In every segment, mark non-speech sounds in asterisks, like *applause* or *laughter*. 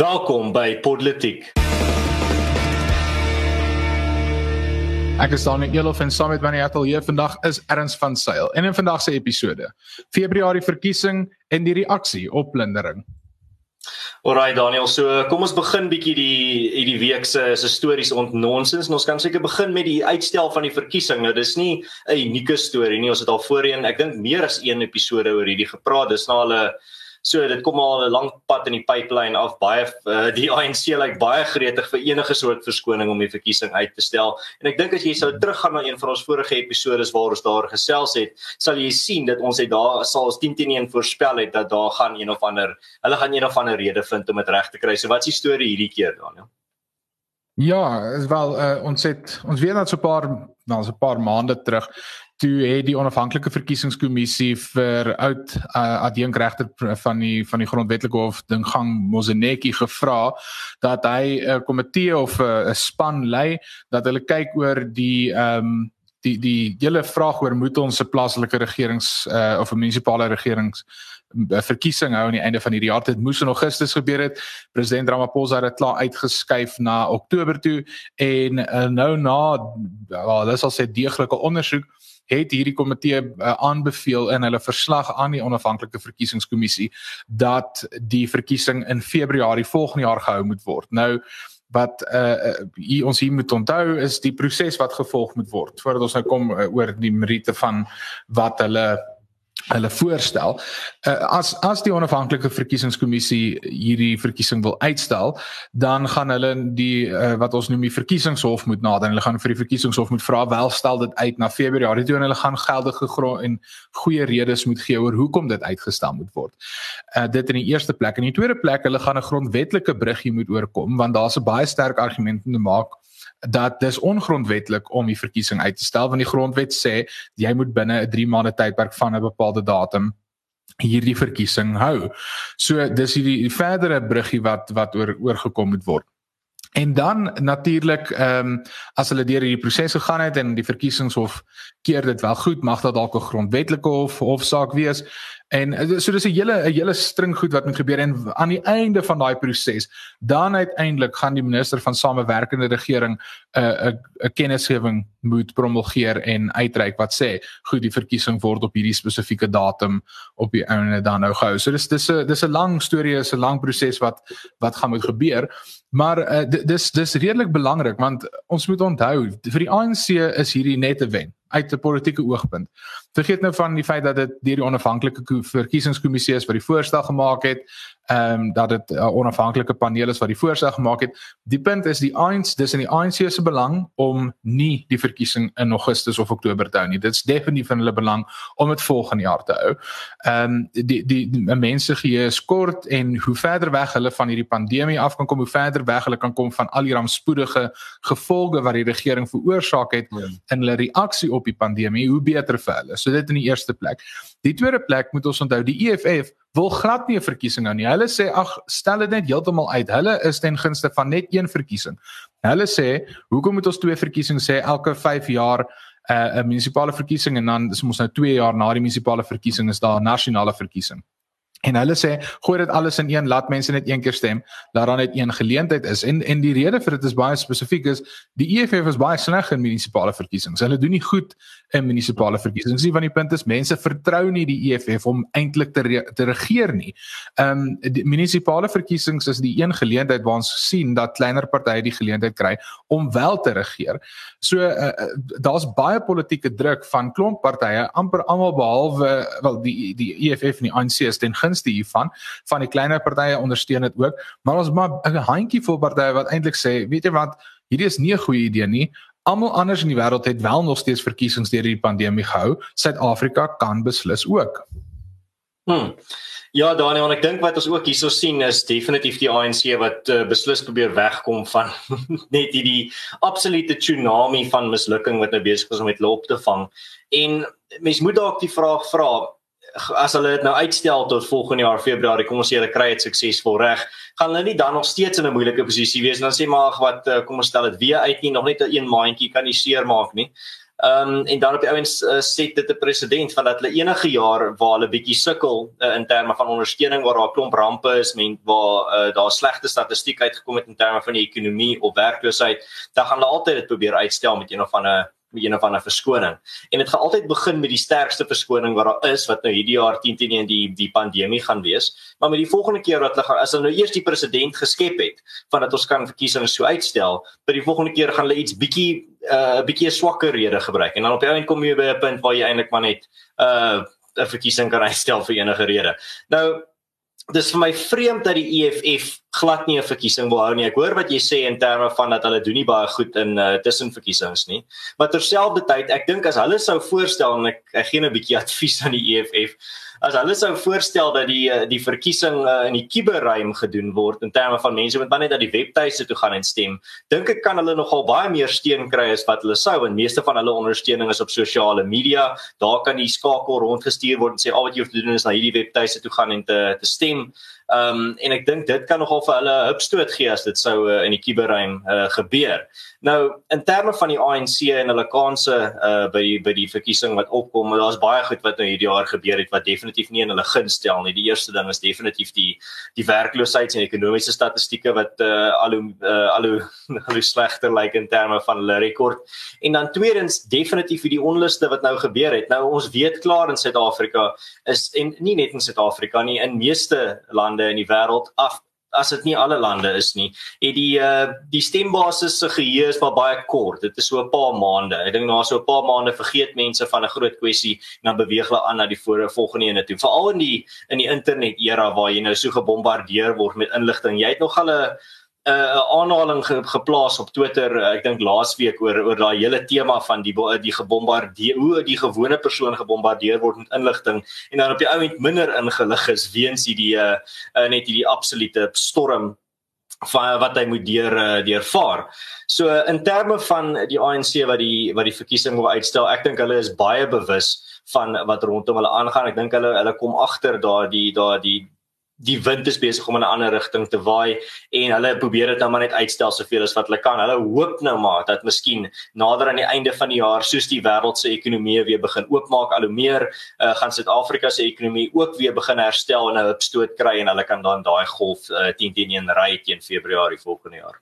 Welkom by Politiek. Ek is dan Elof en saam met my ateljee vandag is Erns van Sail. En in vandag se episode, Februarie verkiesing en die reaksie op plundering. Alraai Daniel, so kom ons begin bietjie die hierdie week se se stories ont nonsens. Ons kan seker begin met die uitstel van die verkiesing. Nou dis nie 'n unieke storie nie. Ons het al voorheen, ek dink meer as een episode oor hierdie gepraat. Dis nou al 'n So dit kom al 'n lang pad in die pipeline af. Baie uh, die ANC lyk like, baie gretig vir enige soort verskoning om die verkiesing uit te stel. En ek dink as jy sou teruggaan na een van ons vorige episode waar ons daar gesels het, sal jy sien dat ons het daar sal ons 10 teen 1 voorspel het dat daar gaan een of ander hulle gaan een of ander rede vind om dit reg te kry. So wat is die storie hierdie keer dan? Ja, wel uh, ons het ons weet dat so 'n paar nou so 'n paar maande terug toe het die onafhanklike verkiesingskommissie vir oud uh, adjunkregter van die van die grondwetlike hof Dingang Moseneki gevra dat hy 'n uh, komitee of 'n uh, span lei dat hulle kyk oor die ehm um, die die hele vraag oor moet ons 'n plaaslike regerings uh, of 'n munisipale regerings verkiesing hou aan die einde van hierdie jaar. Dit moes in Augustus gebeur het. President Ramaphosa het dit klaar uitgeskuif na Oktober toe en uh, nou na wel, dis al sê deeglike ondersoek het hierdie komitee uh, aanbeveel in hulle verslag aan die onafhanklike verkiesingskommissie dat die verkiesing in Februarie volgende jaar gehou moet word. Nou wat uh, uh ons hier moet onthou is die proses wat gevolg moet word voordat ons nou kom uh, oor die meriete van wat hulle hulle voorstel. Uh, as as die onafhanklike verkiesingskommissie hierdie verkiesing wil uitstel, dan gaan hulle die uh, wat ons noem die verkiesingshof moet nader. Hulle gaan vir die verkiesingshof moet vra wel stel dit uit na Februarie toe en hulle gaan geldige grond en goeie redes moet gee oor hoekom dit uitgestel moet word. Uh, dit in die eerste plek en in die tweede plek hulle gaan 'n grondwetlike brug hier moet oorkom want daar's 'n baie sterk argument om te maak dat dis ongrondwetlik om die verkiesing uit te stel want die grondwet sê jy moet binne 'n 3 maande tydperk van 'n bepaalde datum hierdie verkiesing hou. So dis hierdie verdere bruggie wat wat oor oorgekom moet word. En dan natuurlik ehm um, as hulle deur hierdie proses gegaan het en die verkiesingshof keer dit wel goed, mag dit dalk 'n grondwetlike hof hofsaak wees. En eh, so dis 'n hele 'n hele string goed wat moet gebeur en aan die einde van daai proses dan uiteindelik gaan die minister van samewerkende regering 'n uh, 'n 'n kennisgewing moet promulgeer en uitreik wat sê goed die verkiesing word op hierdie spesifieke datum op die einde dan nou gehou. So dis dis 'n dis 'n lang storie, is 'n lang proses wat wat gaan moet gebeur. Maar uh, dis dis redelik belangrik want ons moet onthou vir die ANC is hierdie net 'n wen uit 'n politieke oogpunt. Vergeet nou van die feit dat dit deur die onafhanklike verkiesingskommissie is wat die voorstel gemaak het, ehm um, dat dit 'n uh, onafhanklike paneel is wat die voorstel gemaak het. Die punt is die ANC, dis in die ANC se belang om nie die verkiesing in Augustus of Oktober te hou nie. Dit is definitief in hulle belang om dit volgende jaar te hou. Ehm um, die die, die mense gee is kort en hoe verder weg hulle van hierdie pandemie af kan kom, hoe verder weg hulle kan kom van al die rampspoedige gevolge wat die regering veroorsaak het ja. in hulle reaksie op die pandemie, hoe beter vir hulle. So dit in die eerste plek. Die tweede plek moet ons onthou, die EFF wil glad nie 'n verkiesing hou nie. Hulle sê ag, stel dit net heeltemal uit. Hulle is ten gunste van net een verkiesing. Hulle sê, hoekom moet ons twee verkiesings hê elke 5 jaar eh, 'n uh, munisipale verkiesing en dan is ons nou 2 jaar na die munisipale verkiesing is daar 'n nasionale verkiesing. En hulle sê gooi dit alles in een laat mense net een keer stem dat dan net een geleentheid is en en die rede vir dit is baie spesifiek is die EFF is baie sleg in munisipale verkiesings. Hulle doen nie goed in munisipale verkiesings nie want die punt is mense vertrou nie die EFF om eintlik te re te regeer nie. Ehm um, die munisipale verkiesings is die een geleentheid waar ons sien dat kleiner partye die geleentheid kry om wel te regeer. So uh, daar's baie politieke druk van klomp partye amper almal behalwe wel die die EFF en die ANC is ten gunste hiervan van die kleiner partye ondersteun dit ook. Maar ons maar 'n handjievol partye wat eintlik sê weet jy wat? Hierdie is nie 'n goeie idee nie. Almal anders in die wêreld het wel nog steeds verkiesings deur hierdie pandemie gehou. Suid-Afrika kan beslis ook. Hmm. Ja Daniel, ek dink wat ons ook hierso sien is definitief die ANC wat uh, beslis probeer wegkom van *laughs* net hierdie absolute tsunami van mislukking wat nou besig is om met loop te vang. En mens moet dalk die vraag vra, as hulle dit nou uitstel tot volgende jaar Februarie, kom ons sê hulle kry dit suksesvol reg, gaan hulle nie dan nog steeds in 'n moeilike posisie wees en dan sê maar wat eh, kom ons stel dit weer uit nie, nog net 'n een maandjie kan nie seer maak nie. Ehm um, en dan op die ouens uh, sê dit 'n president van dat hulle enige jaar waar hulle bietjie sukkel uh, in terme van ondersteuning waar daar klomp rampe is, men waar uh, daar slegte statistiek uitgekom het in terme van die ekonomie of werkloosheid, dan gaan hulle altyd dit probeer uitstel met een of ander een of ander verskoning. En dit gaan altyd begin met die sterkste verskoning wat daar is wat nou hierdie jaar 10 teen 1 die die pandemie gaan wees. Maar met die volgende keer wat hulle gaan as hulle nou eers die president geskep het van dat ons kan verkiesings so uitstel, by die volgende keer gaan hulle iets bietjie 'n uh, bietjie 'n swakker rede gebruik en dan op die einde kom jy by 'n punt waar jy eintlik maar net uh, 'n verkiesing kan uitstel vir enige rede. Nou dis vir my vreemd dat die EFF glad nie 'n verkiesing wil hou nie. Ek hoor wat jy sê in terme van dat hulle doen nie baie goed in uh, tussenverkiesings nie. Maar terselfdertyd, ek dink as hulle sou voorstel en ek, ek gee 'n bietjie *laughs* advies aan die EFF as hulle sou voorstel dat die eh, die verkiesing uh, in die kuberruim gedoen word in terme van mense wat maar net dat die webtuise toe gaan en stem, dink ek kan hulle nogal baie meer steun kry as wat hulle sou en meeste van hulle ondersteuning is op sosiale media. Daar kan die skakel rondgestuur word en sê al wat jy hoef te doen is na hierdie webtuise toe gaan en te te stem. Ehm um, en ek dink dit kan nogal vir hulle 'n hupstoot gee as dit sou uh, in die kuberruim uh, gebeur. Nou in terme van die ANC en hulle kanse uh, by die by die verkiesing wat opkom, daar's baie goed wat nou hierdie jaar gebeur het wat definitief nie in hulle gun stel nie. Die eerste ding is definitief die die werkloosheid en ekonomiese statistieke wat uh, al hoe uh, al hoe *laughs* al hoe slegter lyk like in terme van hulle rekord. En dan tweedens definitief die onluste wat nou gebeur het. Nou ons weet klaar in Suid-Afrika is en nie net in Suid-Afrika nie, in meeste lande lande in die wêreld af as dit nie alle lande is nie. Het die uh die stembasis se geheue is maar baie kort. Dit is so 'n paar maande. Ek dink na so 'n paar maande vergeet mense van 'n groot kwessie en dan beweeg hulle aan na die volgende ene toe. Veral in die in die internet era waar jy nou so gebombardeer word met inligting. Jy het nog al 'n 'n uh, aanhaling ge, geplaas op Twitter uh, ek dink laasweek oor oor daai hele tema van die die gebombardeer hoe die gewone persoon gebombardeer word met inligting en dan op die ou end minder ingelig is weens hierdie uh, uh, net hierdie absolute storm van wat hy moet deur deurvaar. So in terme van die ANC wat die wat die verkiesing wil uitstel, ek dink hulle is baie bewus van wat rondom hulle aangaan. Ek dink hulle hulle kom agter daai daai die wind is besig om in 'n ander rigting te waai en hulle probeer dit nou maar net uitstel soveel as wat hulle kan. Hulle hoop nou maar dat miskien nader aan die einde van die jaar soos die wêreld se ekonomie weer begin oopmaak, al hoe meer uh, gaan Suid-Afrika se ekonomie ook weer begin herstel en 'n hupstoot kry en hulle kan dan daai golf uh, 10 teen 1 ry teen Februarie volgende jaar.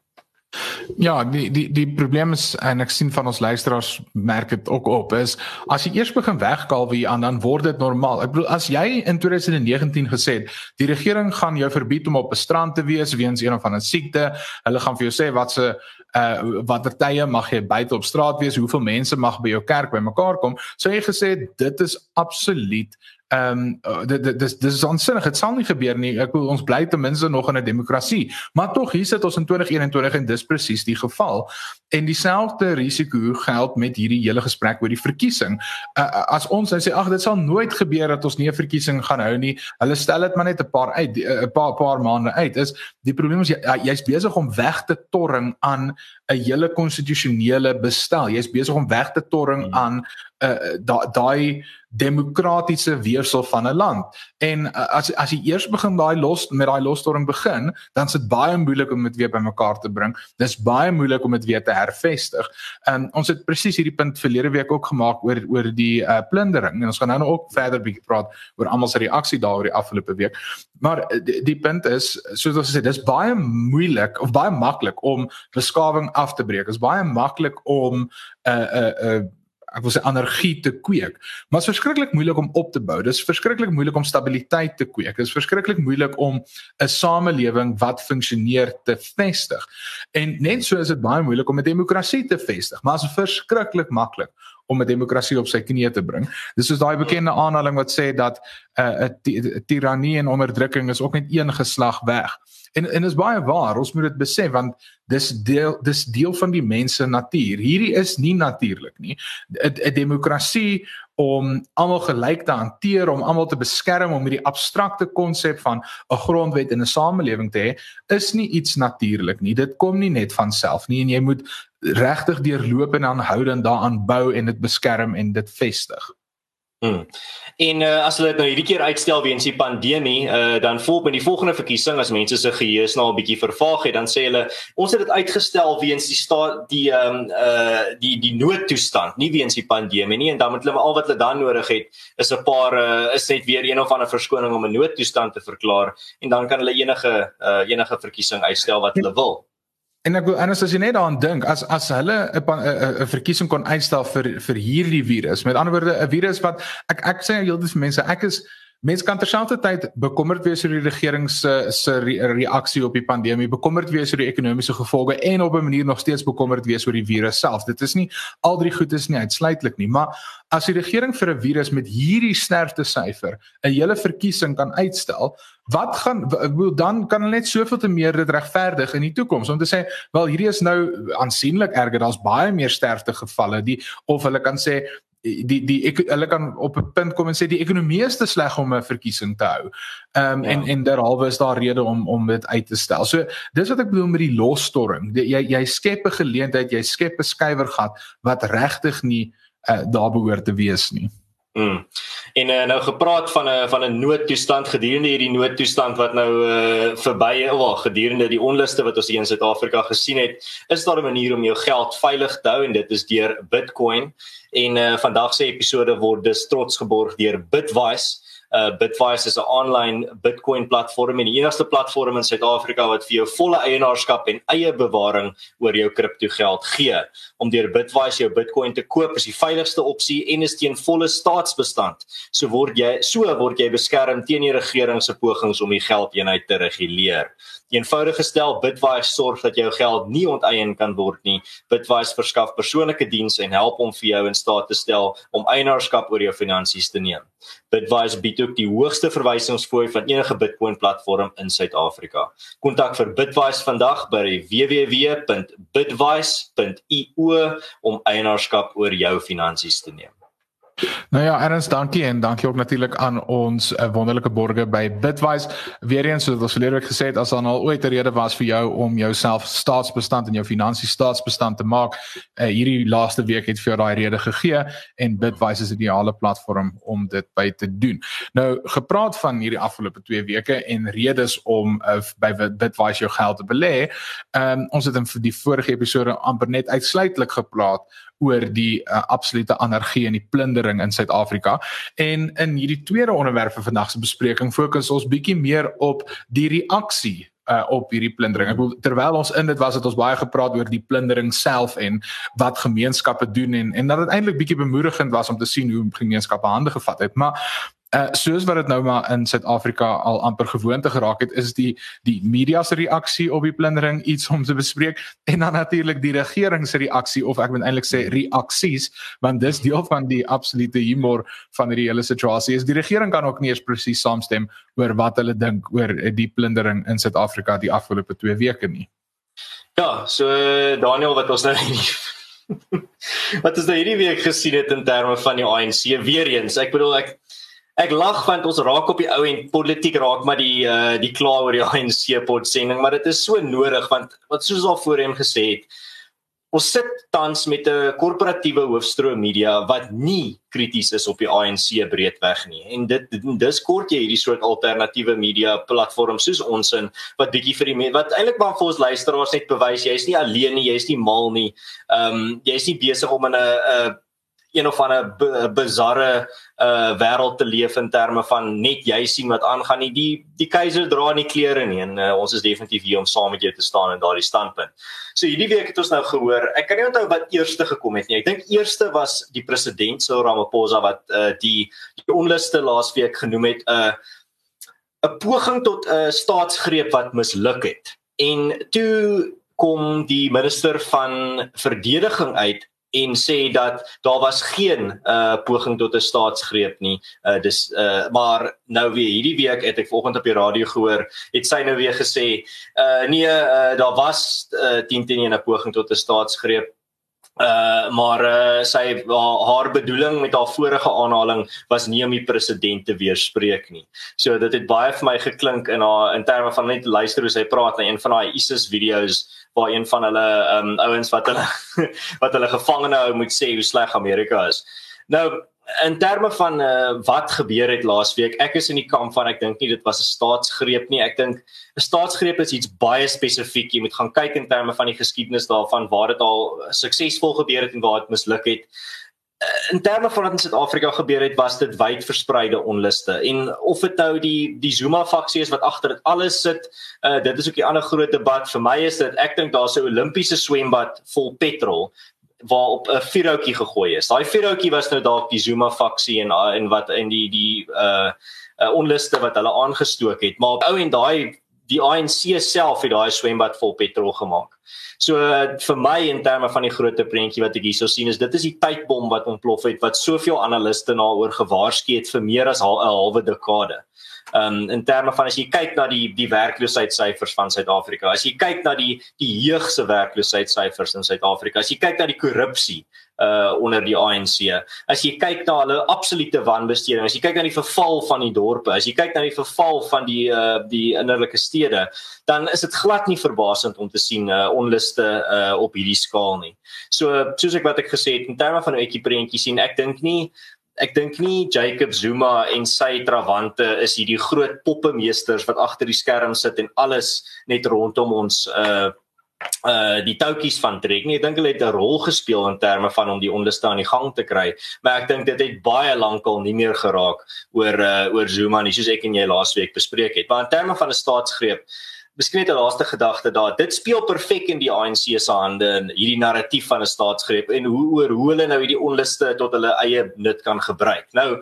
Ja, die die die probleem is en ek sien van ons luisteraars merk dit ook op is as jy eers begin wegkaal wie aan dan word dit normaal. Ek bedoel as jy in 2019 gesê het die regering gaan jou verbied om op 'n strand te wees weens een of ander siekte, hulle gaan vir jou sê wat se uh watter tye mag jy buite op straat wees, hoeveel mense mag by jou kerk bymekaar kom, sou jy gesê dit is absoluut ehm um, dit dis dis is onsinnig dit sal nie gebeur nie. Ek wil ons bly ten minste nog in 'n demokrasie maar tog hier sit ons in 2021 en dis presies die geval. En dieselfde risiko geld met hierdie hele gesprek oor die verkiesing uh, as ons nou sê ag dit sal nooit gebeur dat ons nie 'n verkiesing gaan hou nie. Hulle stel dit maar net 'n paar uit 'n paar paar maande uit. Is die probleem is jy, jy's besig om weg te torring aan 'n hele konstitusionele bestel. Jy's besig om weg te torring hmm. aan uh, daai demokratiese weefsel van 'n land. En uh, as as jy eers begin daai los met daai losstorm begin, dan is dit baie moeilik om dit weer bymekaar te bring. Dis baie moeilik om dit weer te hervestig. Um, ons het presies hierdie punt verlede week ook gemaak oor oor die uh, plundering en ons gaan nou ook verder bietjie praat oor almal se reaksie daaroor die afgelope week. Maar die, die punt is, soos ons sê, dis baie moeilik of baie maklik om beskawing af te breek. Dit is baie maklik om 'n uh, 'n uh, uh, ek wil sê energie te kweek. Maar dit is verskriklik moeilik om op te bou. Dit is verskriklik moeilik om stabiliteit te kweek. Dit is verskriklik moeilik om 'n samelewing wat funksioneer te vestig. En net so is dit baie moeilik om 'n demokrasie te vestig, maar dit is verskriklik maklik om 'n demokrasie op sy knieë te bring. Dis soos daai bekende aanhaling wat sê dat 'n uh, tirannie en onderdrukking is ook net een geslag weg. En en is baie waar. Ons moet dit besef want dis deel dis deel van die mens se natuur. Hierdie is nie natuurlik nie. 'n Demokrasie om almal gelyk te hanteer, om almal te beskerm, om hierdie abstrakte konsep van 'n grondwet in 'n samelewing te hê, is nie iets natuurlik nie. Dit kom nie net van self nie en jy moet regtig deurloop en aanhoudend daaraan bou en dit beskerm en dit vestig. Hmm. En uh, as hulle dit nou hierdie keer uitstel weens die pandemie, uh, dan volg met die volgende verkiesing as mense se geheue nou 'n bietjie vervaag het, dan sê hulle ons het dit uitgestel weens die staat die ehm um, uh die die noodtoestand, nie weens die pandemie nie en dan moet hulle al wat hulle dan nodig het is 'n paar uh, is net weer een of ander verskoning om 'n noodtoestand te verklaar en dan kan hulle enige uh enige verkiesing uitstel wat hulle wil. En ek wil anders as jy net daaraan dink as as hulle 'n 'n verkiesing kon uitstel vir vir hierdie virus. Met ander woorde 'n virus wat ek ek sê heeltemal vir mense ek is mense kan terselfdertyd bekommerd wees oor die regering se se reaksie op die pandemie, bekommerd wees oor die ekonomiese gevolge en op 'n manier nog steeds bekommerd wees oor die virus self. Dit is nie al drie goed is nie uitsluitlik nie, maar as die regering vir 'n virus met hierdie sterkte syfer 'n hele verkiesing kan uitstel, wat gaan bedoel dan kan hulle net soveel te meer dit regverdig in die toekoms om te sê wel hierdie is nou aansienlik erger daar's baie meer sterfte gevalle die of hulle kan sê die die ek hulle kan op 'n punt kom en sê die ekonomie is te sleg om 'n verkiesing te hou. Ehm um, ja. en en derhalwe is daar rede om om dit uit te stel. So dis wat ek bedoel met die losstorring. Die, jy jy skep 'n geleentheid, jy skep 'n skuiwergat wat regtig nie uh, daar behoort te wees nie. Mm. En uh, nou gepraat van 'n van 'n noodtoestand gedurende hierdie noodtoestand wat nou uh, verby is, of gedurende die onluste wat ons hier in Suid-Afrika gesien het, is daar 'n manier om jou geld veilig te hou en dit is deur Bitcoin. En uh, vandag se episode word dus trots geborg deur Bitwise. Uh Bitwise is 'n online Bitcoin platform en die enigste platform in Suid-Afrika wat vir jou volle eienaarskap en eie bewaring oor jou kriptogeld gee. Om deur Bitwise jou Bitcoin te koop is die veiligste opsie en is teen volle staatsbestand. So word jy so word jy beskerm teen die regering se pogings om die geldeenheid te reguleer. Eenvoudig gestel, Bitwise sorg dat jou geld nie onteien kan word nie. Bitwise verskaf persoonlike dienste en help om vir jou in staat te stel om eienaarskap oor jou finansies te neem. Bitwise bied ook die hoogste verwysingsfooi van enige Bitcoin platform in Suid-Afrika. Kontak vir Bitwise vandag by www.bitwise.io om eienaarskap oor jou finansies te neem. Nou ja, Ernst, dankie en dankie ook natuurlik aan ons uh, wonderlike borgers by Bitwise. Weereens soos ons verlede week gesê het, as daar al ooit 'n rede was vir jou om jouself staatsbestand en jou finansies staatsbestand te maak, uh, hierdie laaste week het vir jou daai rede gegee en Bitwise is 'n ideale platform om dit by te doen. Nou, gepraat van hierdie afgelope 2 weke en redes om uh, by Bitwise jou geld te belê, um, ons het in die vorige episode amper net uitsluitlik gepraat oor die uh, absolute anargie en die plundering in Suid-Afrika. En in hierdie tweede onderwerp vir vandag se bespreking fokus ons bietjie meer op die reaksie uh op hierdie plundering. Ek bedoel terwyl ons in dit was het ons baie gepraat oor die plundering self en wat gemeenskappe doen en en dat dit eintlik bietjie bemoedigend was om te sien hoe gemeenskappe hande gevat het. Maar Uh soos wat dit nou maar in Suid-Afrika al amper gewoonte geraak het, is die die media se reaksie op die plundering iets om te bespreek en dan natuurlik die regering se reaksie of ek moet eintlik sê reaksies, want dis deel van die absolute humor van hierdie hele situasie. Is die regering kan ook nie eens presies saamstem oor wat hulle dink oor die plundering in Suid-Afrika die afgelope 2 weke nie. Ja, so Daniel wat ons nou *laughs* wat ons nou hierdie week gesien het in terme van die ANC weer eens. Ek bedoel ek Ek lag want ons raak op die ou en politiek raak maar die uh die kla oor die *laughs* ANC potsending, maar dit is so nodig want wat soos al voorheen gesê het, ons sit tans met 'n korporatiewe hoofstroom media wat nie krities is op die ANC breedweg nie. En dit dis kort jy hierdie soort alternatiewe media platforms soos ons in wat bietjie vir die wat eintlik maar vir ons luisteraars net bewys jy's nie alleen nie, jy's nie mal nie. Ehm um, jy's nie besig om in 'n 'n een of ander bizarre uh wêreld te leef in terme van net jy sien wat aangaan nie die die keiser dra nie klere nie en uh, ons is definitief hier om saam met jou te staan in daardie standpunt. So hierdie week het ons nou gehoor, ek kan nie onthou wat eerste gekom het nie. Ek dink eerste was die president Cyril Ramaphosa wat uh die die onluste laasweek genoem het 'n uh, 'n poging tot 'n uh, staatsgreep wat misluk het. En toe kom die minister van verdediging uit en sê dat daar was geen uh poging tot 'n staatsgreep nie. Uh dis uh maar nou weer hierdie week het ek vanoggend op die radio gehoor, het sy nou weer gesê uh nee, uh daar was uh 10 teen 'n poging tot 'n staatsgreep. Uh maar uh sy haar bedoeling met haar vorige aanhaling was nie om die president te weerspreek nie. So dit het baie vir my geklink in haar in terme van net luister hoe sy praat na een van daai ISIS video's waar een van hulle um ouens wat hulle *laughs* wat hulle gevangene hou moet sê hoe sleg Amerika is. Nou in terme van uh, wat gebeur het laasweek, ek is in die kamp van ek dink nie dit was 'n staatsgreep nie. Ek dink 'n staatsgreep is iets baie spesifiek. Jy moet gaan kyk in terme van die geskiedenis daarvan waar dit al suksesvol gebeur het en waar dit misluk het. Uh, in terme van wat in Suid-Afrika gebeur het, was dit wyd verspreide onluste. En of dit nou die die Zuma faksie is wat agter dit alles sit, uh, dit is ook 'n ander groot debat. Vir my is dit ek dink daar's 'n Olimpiese swembad vol petrol waarop 'n vuurhoutjie gegooi is. Daai vuurhoutjie was nou dalk die Zuma faksie en en wat in die die uh, uh onluste wat hulle aangestook het, maar op ou en daai die ANC self het daai swembad vol petrol gemaak. So vir my in terme van die groter prentjie wat ek hierso sien is dit is die tydbom wat ontplof het wat soveel analiste na oor gewaarsku het vir meer as 'n halwe dekade um, in terme van as jy kyk na die die werkloosheidssyfers van Suid-Afrika, as jy kyk na die die jeug se werkloosheidssyfers in Suid-Afrika, as jy kyk na die korrupsie uh onder die ANC. As jy kyk na hulle absolute wanbesteding, as jy kyk na die verval van die dorpe, as jy kyk na die verval van die uh die innerlike stede, dan is dit glad nie verbasend om te sien uh onluste uh op hierdie skaal nie. So soos ek wat ek gesê het in terme van 'n etjie prentjie sien, ek dink nie ek dink nie Jacob Zuma en sy trawante is hierdie groot poppemeesters wat agter die skerm sit en alles net rondom ons uh uh die toutjies van trek nie. Ek dink hulle het 'n rol gespeel in terme van om die onderste aan die gang te kry, maar ek dink dit het baie lankal nie meer geraak oor uh oor Zuma nie, soos ek en jy laasweek bespreek het. Maar in terme van 'n staatsgreep Miskien net 'n laaste gedagte daar. Dit speel perfek in die ANC se hande in hierdie narratief van 'n staatsgreep en hoe oor hoe hulle nou hierdie onluste tot hulle eie nut kan gebruik. Nou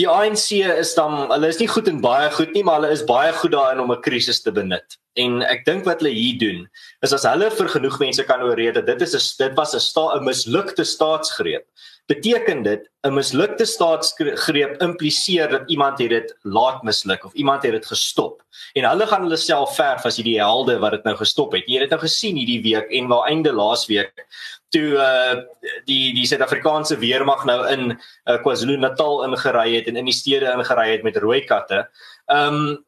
die ANC is dan hulle is nie goed en baie goed nie, maar hulle is baie goed daarin om 'n krisis te benut. En ek dink wat hulle hier doen is as hulle vir genoeg mense kan oorreed dat dit is 'n dit was 'n sta 'n mislukte staatsgreep beteken dit 'n mislukte staatsgreep impliseer dat iemand het dit laat misluk of iemand het dit gestop. En hulle gaan hulle self verf as hierdie helde wat dit nou gestop het. Jy het dit nou gesien hierdie week en waar einde laasweek toe uh die die Suid-Afrikaanse weermag nou in uh, KwaZulu-Natal ingery het en in die stede ingery het met rooi katte. Um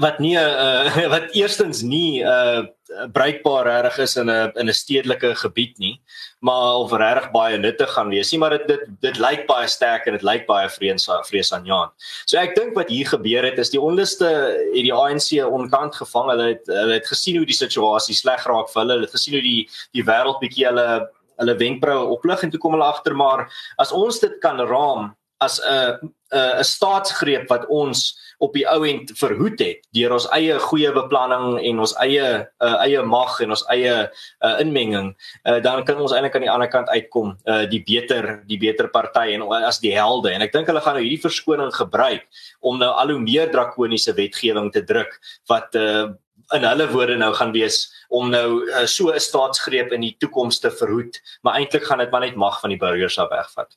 wat nie uh *laughs* wat eerstens nie uh bruikbaar reg is in 'n in 'n stedelike gebied nie maar of reg baie nuttig gaan wees nie maar dit dit dit lyk baie sterk en dit lyk baie vrees vrees aan Jan. So ek dink wat hier gebeur het is die onderste het die ANC onkant gevang. Hulle het hulle het gesien hoe die situasie sleg raak vir hulle. Hulle het gesien hoe die die wêreld bietjie hulle hulle wenkbroue oplig en toe kom hulle agter maar as ons dit kan raam as 'n 'n staatsgreep wat ons op die ou end verhoed het deur ons eie goeie beplanning en ons eie uh, eie mag en ons eie uh, inmenging uh, dan kan ons eintlik aan die ander kant uitkom uh, die beter die beter party en as die helde. En ek dink hulle gaan nou hierdie verskoning gebruik om nou al hoe meer drakoniese wetgewing te druk wat uh, in hulle woorde nou gaan wees om nou uh, so 'n staatsgreep in die toekoms te verhoed maar eintlik gaan dit maar net mag van die burgers af wegvat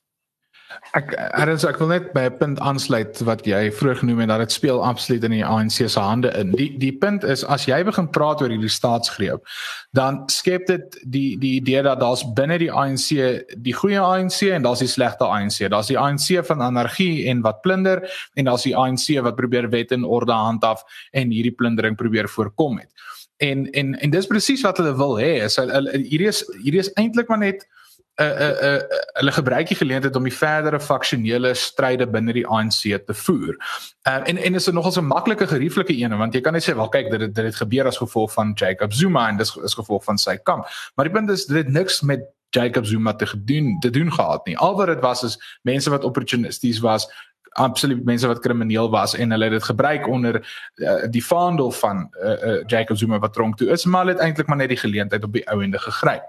Ek Ernst, ek wil net by 'n punt aansluit wat jy vroeër genoem het dat dit speel absoluut in die ANC se hande in. Die die punt is as jy begin praat oor hierdie staatsgreep, dan skep dit die die idee dat daar's binne die ANC die goeie ANC en daar's die slegte ANC. Daar's die ANC van anargie en wat plunder en daar's die ANC wat probeer wet en orde handhaaf en hierdie plundering probeer voorkom het. En en en dis presies wat hulle wil hê. Hierdie is hierdie is eintlik maar net 'n 'n 'n hulle gebruik die geleentheid om die verdere faksionele stryde binne die ANC te voer. Uh, en en is dit nogals 'n maklike gerieflike een want jy kan net sê wel kyk dit dit het gebeur as gevolg van Jacob Zuma en dis is gevolg van sy kamp. Maar die punt is dit het niks met Jacob Zuma te doen te doen gehad nie. Al wat dit was is mense wat opportunisties was absoluut mense wat krimineel was en hulle het dit gebruik onder uh, die vaandel van uh, uh, Jacob Zuma wat tronk toe is maar het eintlik maar net die geleentheid op die ou ende gegryp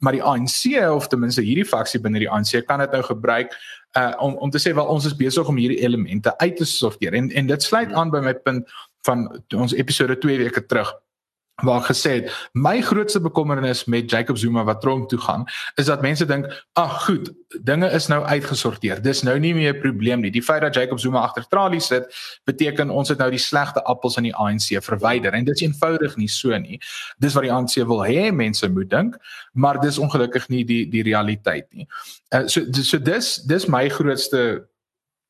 maar die ANC of ten minste hierdie faksie binne die ANC kan dit nou gebruik uh om om te sê wel ons is besig om hierdie elemente uit te sorteer. En en dit sluit aan by my punt van ons episode 2 weke terug waar gesê het my grootste bekommernis met Jacob Zuma wat tronk toe gaan is dat mense dink ag goed dinge is nou uitgesorteer. Dis nou nie meer 'n probleem nie. Die feit dat Jacob Zuma agter tralies sit beteken ons het nou die slegte appels in die ANC verwyder. En dit is eenvoudig nie so nie. Dis wat die ANC wil hê mense moet dink maar dis ongelukkig nie die die realiteit nie. Uh, so so dis dis my grootste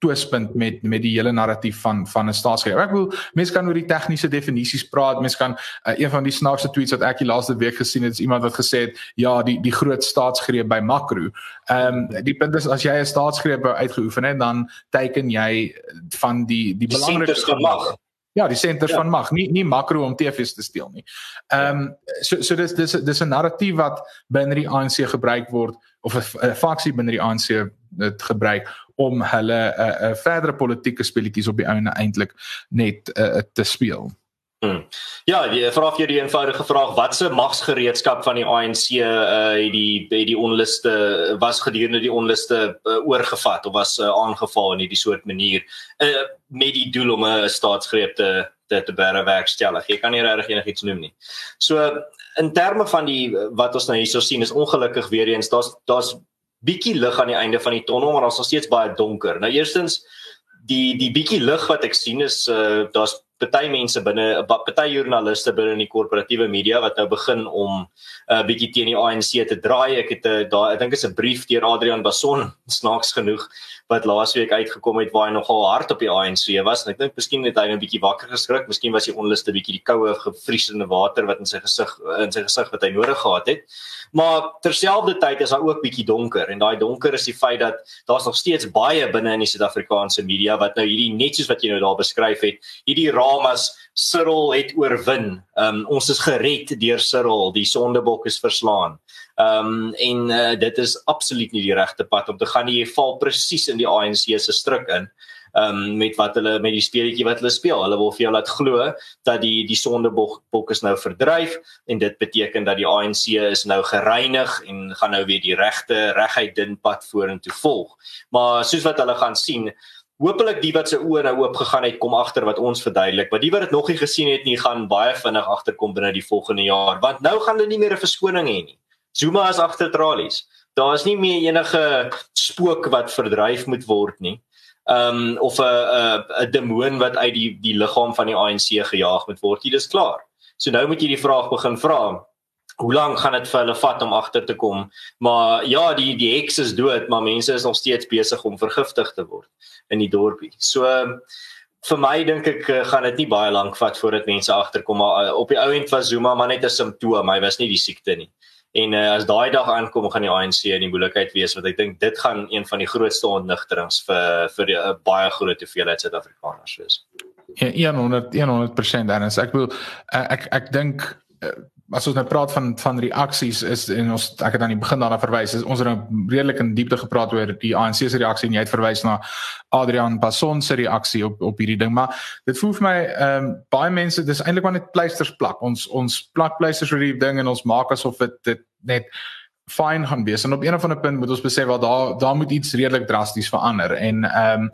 twispunt met met die hele narratief van van 'n staatsgreep. Ek wil mense kan oor die tegniese definisies praat. Mense kan uh, een van die snaakse tweets wat ek die laaste week gesien het, is iemand wat gesê het ja, die die groot staatsgreep by Makro. Ehm um, die punt is as jy 'n staatsgreep uitgeoefen het, dan teken jy van die die belangrikste van mag. Ja, die senters ja. van mag, nie nie makro om TV's te steel nie. Ehm um, so so dis dis dis 'n narratief wat binne die ANC gebruik word of 'n faksie binne die ANC dit gebruik om hulle 'n uh, eh, uh, verdere politieke speletjies op die einde eintlik net uh, te speel. Hmm. Ja, jy vra vir die eenvoudige vraag, watse magsgereedskap van die ANC uh die het die onluste was gedurende die onluste uh, oorgevat of was uh, aangeval in hierdie soort manier uh met die doel om 'n staatsgreep te te te bewerkstellig. Jy kan nie regtig enigiets noem nie. So in terme van die wat ons nou hierso sien is ongelukkig weer eens daar's daar's bietjie lig aan die einde van die tonnel maar daar's nog steeds baie donker. Nou eerstens die die bietjie lig wat ek sien is uh daar's party mense binne party joernaliste binne in die korporatiewe media wat nou begin om 'n uh, bietjie teen die ANC te draai. Ek het 'n uh, daar ek dink is 'n brief deur Adrian Bason *laughs* snaaks genoeg wat laasweek uitgekom het waar hy nogal hard op die ANC was. En ek dink miskien het hy 'n bietjie wakker geskrik, miskien was die onluste bietjie die koue gevriesende water wat in sy gesig in sy gesig wat hy nodig gehad het. Maar terselfdertyd is daar ook bietjie donker. En daai donker is die feit dat daar's nog steeds baie binne in die Suid-Afrikaanse media wat nou hierdie net soos wat jy nou daar beskryf het, hierdie ramas Cyril het oorwin. Um ons is gered deur Cyril, die sondebok is verslaan. Ehm um, en uh, dit is absoluut nie die regte pad om te gaan nie. Jy val presies in die ANC se struik in. Ehm um, met wat hulle met die speletjie wat hulle speel. Hulle wil vir jou laat glo dat die die sondebok bok is nou verdryf en dit beteken dat die ANC is nou gereinig en gaan nou weer die regte reguit dun pad vorentoe volg. Maar soos wat hulle gaan sien Hoopelik die wat se oë nou oop gegaan het kom agter wat ons verduidelik, maar die wat dit nog nie gesien het nie gaan baie vinnig agterkom binne die volgende jaar, want nou gaan hulle nie meer 'n verskoning hê nie. Zuma is agter tralies. Daar is nie meer enige spook wat verdryf moet word nie. Um of 'n 'n 'n demoon wat uit die die liggaam van die ANC gejaag moet word. Dit is klaar. So nou moet jy die vraag begin vra. Hoe lank gaan dit vir hulle vat om agter te kom? Maar ja, die die heks is dood, maar mense is nog steeds besig om vergiftig te word in die dorpie. So vir my dink ek eh, gaan dit nie baie lank vat voordat mense agterkom maar eh, op die ou end was Zuma maar net 'n simptoom, hy was nie die siekte nie. En uh, as daai dag aankom gaan die ANC in die moeilikheid wees want ek dink dit gaan een van die grootste ontnigterings vir vir 'n uh, baie groot hoeveelheid Suid-Afrikaners wees. Ja 100 100% Dennis. Ek wil uh, ek ek dink as ons nou praat van van reaksies is en ons ek het aan die begin daarna verwys is ons het nou redelik in diepte gepraat oor die ANC se reaksie en jy het verwys na Adrian Passon se reaksie op op hierdie ding. Maar dit voel vir my ehm um, baie mense dis eintlik maar net pleisters plak ons ons plak pleisters oor hierdie ding en ons maak asof dit dit net fyn gaan wees. En op een of ander punt moet ons besef wel daar daar moet iets redelik drasties verander. En ehm um,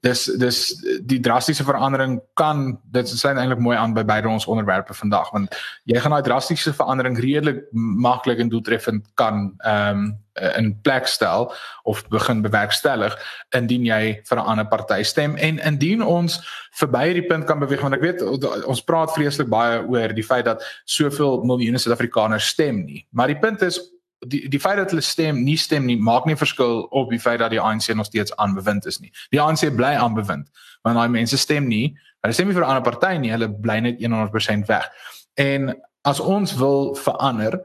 dis dis die drastiese verandering kan dit sluit eintlik mooi aan by beide ons onderwerpe vandag want jy gaan daai drastiese verandering redelik maklik en doeltreffend kan ehm um, in plek stel of begin bewerkstellig indien jy vir 'n ander party stem. En indien ons verby hierdie punt kan beweeg want ek weet ons praat vreeslik baie oor die feit dat soveel miljoene Suid-Afrikaners stem nie. Maar die punt is die die feit dat hulle stem nie stem nie maak nie verskil op die feit dat die ANC nog steeds aanbewind is nie. Die ANC bly aanbewind want daai mense stem nie. Hulle stem nie vir 'n ander party nie. Hulle bly net 100% weg. En as ons wil verander,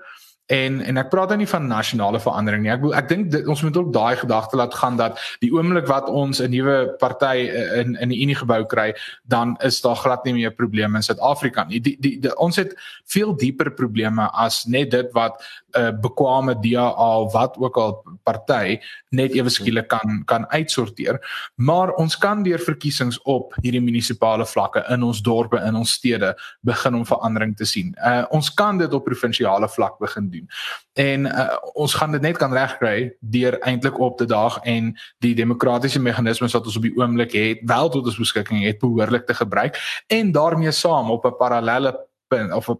En en ek praat dan nie van nasionale verandering nie. Ek ek dink ons moet ook daai gedagte laat gaan dat die oomblik wat ons 'n nuwe party eh, in in die Unie gebou kry, dan is daar glad nie meer probleme in Suid-Afrika nie. Die, die die ons het veel dieper probleme as net dit wat 'n uh, bekwame DA wat ook al party net ewe skielik kan kan uitsorteer. Maar ons kan deur verkiesings op hierdie munisipale vlakke in ons dorpe in ons stede begin om verandering te sien. Uh ons kan dit op provinsiale vlak begin doen. En uh, ons gaan dit net kan regkry deur eintlik op te daag en die demokratiese meganismes wat ons op die oomblik het, wel tot ons beskikking het, behoorlik te gebruik en daarmee saam op 'n parallelle punt of 'n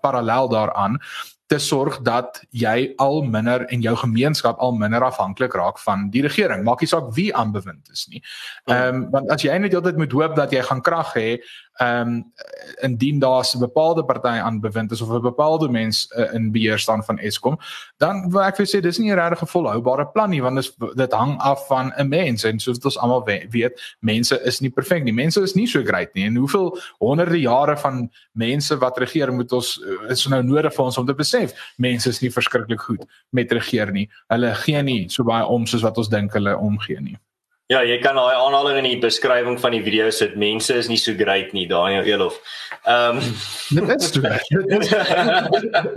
parallel daaraan te sorg dat jy al minder en jou gemeenskap al minder afhanklik raak van die regering. Maak nie saak wie aanbewind is nie. Ehm um, want as jy net altyd moet hoop dat jy gaan krag hê, ehm um, indien daar 'n bepaalde party aan bewind is of 'n bepaalde mens uh, in beheer staan van Eskom, dan wil ek vir sê dis nie 'n regtig volhoubare plan nie want dit dit hang af van 'n mens en soos ons almal weet, mense is nie perfek nie. Mense is nie so great nie en hoeveel honderde jare van mense wat regeer moet ons eh, is nou nodig vir ons om te besef mense is nie verskriklik goed met regeer nie. Hulle gee nie so baie om soos wat ons dink hulle omgee nie. Ja, jy kan daai aanhaling in die beskrywing van die video sit. Mense is nie so great nie, Daniel Elof. Ehm um, *laughs* dit is *laughs* dit.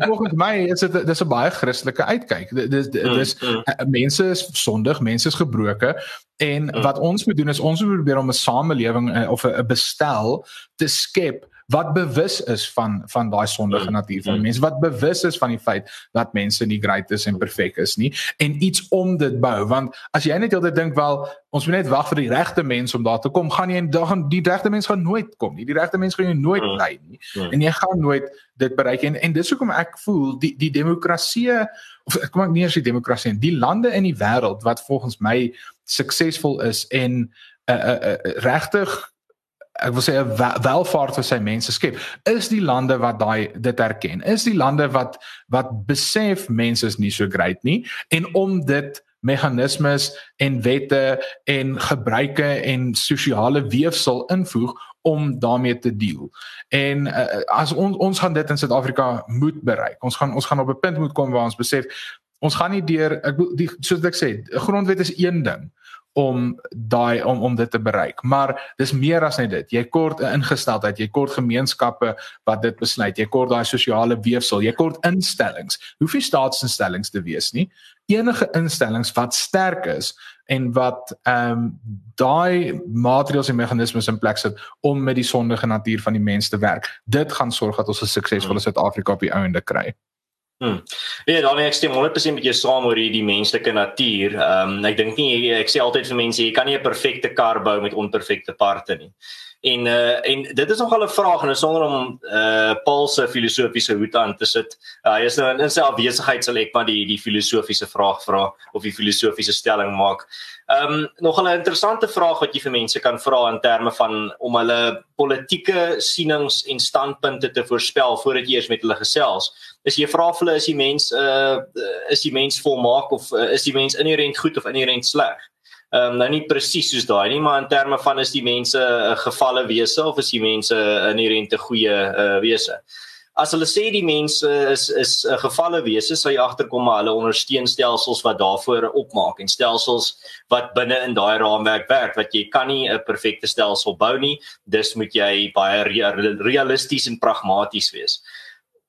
Volgens my is dit dis 'n baie Christelike uitkyk. Dis dis mm, mm. mense is sondig, mense is gebroke en mm. wat ons moet doen is ons moet probeer om 'n samelewing eh, of 'n bestel te skep wat bewus is van van daai sondige mm. natuur van mm. mense wat bewus is van die feit dat mense nie great is en perfek is nie en iets om dit bou want as jy net heeltyd dink wel ons moet net wag vir die regte mens om daar te kom gaan jy dan die regte mens gaan nooit kom nie die regte mens gaan jou nooit mm. lei nie en jy gaan nooit dit bereik en en dis hoekom ek voel die die demokrasie of kom ek nie eens die demokrasie in die lande in die wêreld wat volgens my suksesvol is en uh, uh, uh, regtig ek wil sê 'n welvaart vir sy mense skep is die lande wat daai dit erken is die lande wat wat besef mense is nie so great nie en om dit meganismes en wette en gebruike en sosiale weefsel invoeg om daarmee te deel. En uh, as ons ons gaan dit in Suid-Afrika moet bereik. Ons gaan ons gaan op 'n punt moet kom waar ons besef ons gaan nie deur ek die soos ek sê, grondwet is een ding om daai om om dit te bereik. Maar dis meer as net dit. Jy kort 'n ingesteldheid, jy kort gemeenskappe wat dit besluit. Jy kort daai sosiale weefsel, jy kort instellings. Hoef nie staatsinstellings te wees nie. Enige instellings wat sterk is en wat ehm um, daai maatreëls en meganismes in plek sit om met die sondige natuur van die mens te werk. Dit gaan sorg dat ons 'n suksesvolle Suid-Afrika op die einde kry. Hmm. Ja, dan ek stem 100% met jou saam oor hierdie menslike natuur. Ehm um, ek dink nie ek sê altyd vir mense jy kan nie 'n perfekte kar bou met onperfekte parte nie. En uh en dit is nogal 'n vraag en sonder om uh Paul se filosofiese hoed aan te sit. Uh, hy is nou in sy afwesigheid sal ek maar die die filosofiese vraag vra of die filosofiese stelling maak. Ehm um, nog 'n interessante vraag wat jy vir mense kan vra in terme van om hulle politieke sienings en standpunte te voorspel voordat jy eers met hulle gesels. Is jy vra vir hulle is die mens uh is die mens volmaak of uh, is die mens inherënt goed of inherënt sleg? Ehm um, nou nie presies soos daai nie, maar in terme van is die mense 'n uh, gevalle wese of is die mense inherënt 'n goeie uh, wese? as hulle sê die mense is is 'n uh, gevalle wese, sal jy agterkom maar hulle ondersteun stelsels wat daarvoor opmaak en stelsels wat binne in daai raamwerk werk wat jy kan nie 'n perfekte stelsel bou nie. Dis moet jy baie realisties en pragmaties wees.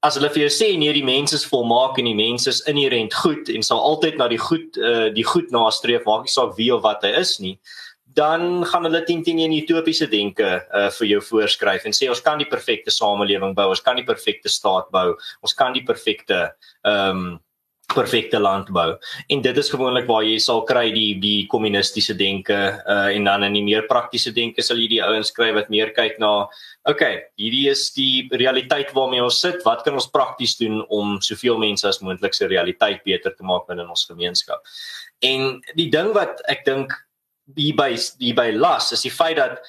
As hulle vir jou sê nee die mense is volmaak en die mense is inherënt goed en sal altyd na die goed uh, die goed nastreef maak nie saak wie of wat hy is nie dan gaan hulle teen teen 'n utopiese denke uh, vir jou voorskryf en sê ons kan die perfekte samelewing bou, ons kan die perfekte staat bou, ons kan die perfekte ehm um, perfekte land bou. En dit is gewoonlik waar jy sal kry die die kommunistiese denke uh, en dan in die meer praktiese denke sal jy die ouens kry wat meer kyk na okay, hierdie is die realiteit waarmee ons sit. Wat kan ons prakties doen om soveel mense as moontlik se realiteit beter te maak binne ons gemeenskap? En die ding wat ek dink hier by hier by las is die feit dat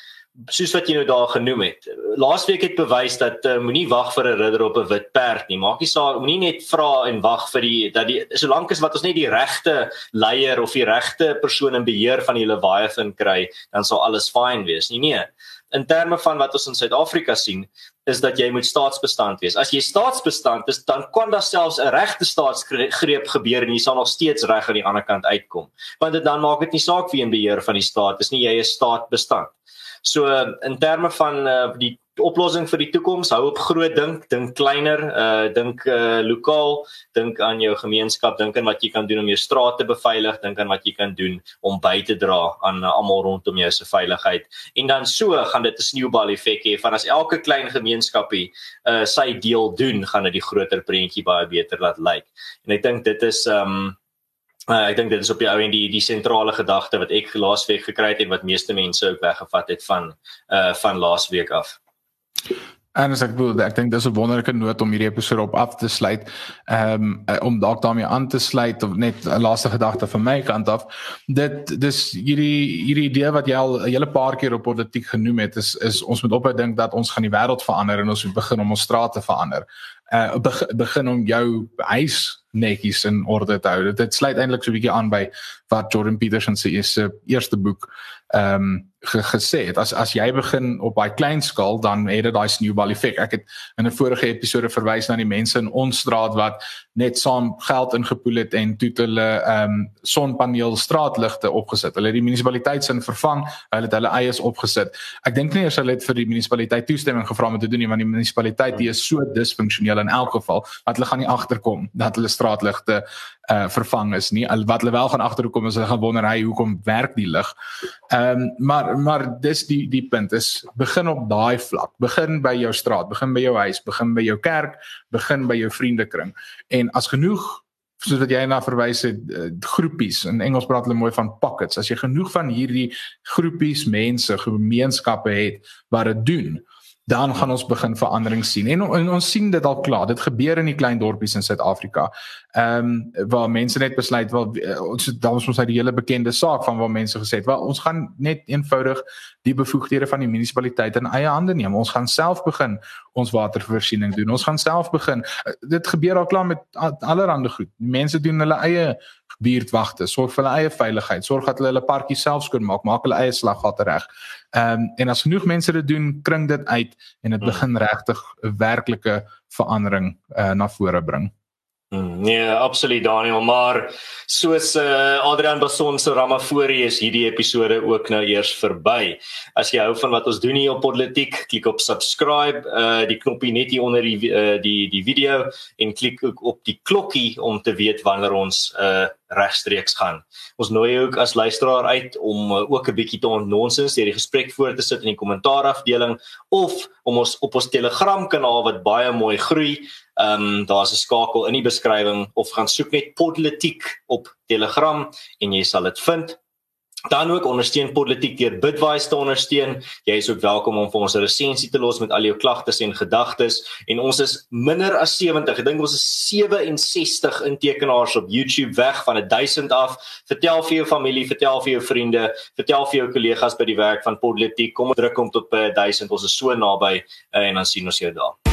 soos wat jy nou daar genoem het. Laasweek het bewys dat uh, moenie wag vir 'n ridder op 'n wit perd nie. Maak nie saak, moenie net vra en wag vir die dat die solank as wat ons net die regte leier of die regte persoon in beheer van die Leviathan kry, dan sal alles fyn wees. Nee nee. In terme van wat ons in Suid-Afrika sien, is dat jy moet staatsbestand wees. As jy staatsbestand is, dan kan daar selfs 'n regte staatsgreep gebeur en jy sal nog steeds reg aan die ander kant uitkom. Want dit dan maak dit nie saak wie in beheer van die staat is nie, jy is staatbestand. So in terme van uh, die oplossing vir die toekoms, hou op groot dink, dink kleiner, uh dink uh lokaal, dink aan jou gemeenskap, dink aan wat jy kan doen om jou straat te beveilig, dink aan wat jy kan doen om by te dra aan uh, almal rondom jou se veiligheid. En dan so gaan dit 'n sneeubal effek hê van as elke klein gemeenskapie uh sy deel doen, gaan dit die groter prentjie baie beter laat lyk. En ek dink dit is um Uh, ek dink dit is op die ou en die die sentrale gedagte wat ek laasweek gekry het en wat meeste mense ook weggevat het van uh van laasweek af. En as ek bedoel, ek dink dis 'n wonderlike noot om hierdie episode op af te sluit. Ehm um, om dalk daarmee aan te sluit of net 'n laaste gedagte van my kant af. Dit dis hierdie hierdie idee wat jy al 'n hele paar keer op politiek genoem het is is ons moet ophou dink dat ons gaan die wêreld verander en ons moet begin om ons strate verander. Uh begin om jou huis netjies in orde te hou. Dit, dit sluit eintlik so 'n bietjie aan by wat Jordan Peterson se eerste boek ehm um, ge, gesê het as as jy begin op baie klein skaal dan het dit daai snowball effek. Ek het in 'n vorige episode verwys na die mense in ons straat wat net saam geld ingepoel het en toe hulle ehm um, sonpaneel straatligte opgesit. Hulle het die munisipaliteit se vervang, hulle het hulle eies opgesit. Ek dink nie eers hulle het vir die munisipaliteit toestemming gevra om te doen nie want die munisipaliteit die is so disfunksioneel in elk geval dat hulle gaan nie agterkom dat hulle straatligte uh vervang is nie. Wat hulle wel gaan agterkom is hulle gaan wonder hy hoekom werk die lig. Ehm um, maar maar dis die die punt is begin op daai vlak. Begin by jou straat, begin by jou huis, begin by jou kerk, begin by jou vriendekring. En as genoeg soos wat jy na verwys het uh, groepies in Engels praat hulle mooi van pockets. As jy genoeg van hierdie groepies mense, gemeenskappe het wat dit doen, dan gaan ons begin verandering sien. En, en ons sien dit al klaar. Dit gebeur in die klein dorpies in Suid-Afrika. Ehm um, waar mense net besluit wel eh, ons dan ons uit die hele bekende saak van waar mense gesê het, "Wel, ons gaan net eenvoudig die bevoegdhede van die munisipaliteit in eie hande neem. Ons gaan self begin ons watervoorsiening doen. Ons gaan self begin. Eh, dit gebeur al klaar met allerlei goed. Mense doen hulle eie buurtwagte, sorg vir hulle eie veiligheid, sorg dat hulle hulle parkie self skoon maak, maak hulle eie slaggate reg. Ehm um, en as genoeg mense dit doen, kring dit uit en dit hmm. begin regtig 'n werklike verandering uh, na vore bring. Mm, nee, absoluut Daniel, maar soos uh, Adrian Bason se Ramafori is hierdie episode ook nou eers verby. As jy hou van wat ons doen hier op Politiek, klik op subscribe, uh die knoppie net hier onder die uh, die die video en klik ook op die klokkie om te weet wanneer ons uh regstreeks gaan. Ons nooi ook as luisteraar uit om uh, ook 'n bietjie te ontnonsens deur die gesprek voor te sit in die kommentaarafdeling of om ons op ons Telegram kanaal wat baie mooi groei. Ehm um, daar's 'n skakel in die beskrywing of gaan soek net Politiek op Telegram en jy sal dit vind. Dan ook ondersteun politiek deur Bitwise te ondersteun. Jy is ook welkom om vir ons 'n resensie te los met al jou klagtes en gedagtes en ons is minder as 70. Ek dink ons is 67 intekenaars op YouTube weg van 1000 af. Vertel vir jou familie, vertel vir jou vriende, vertel vir jou kollegas by die werk van politiek. Kom druk om tot by 1000. Ons is so naby eh, en dan sien ons jou daar.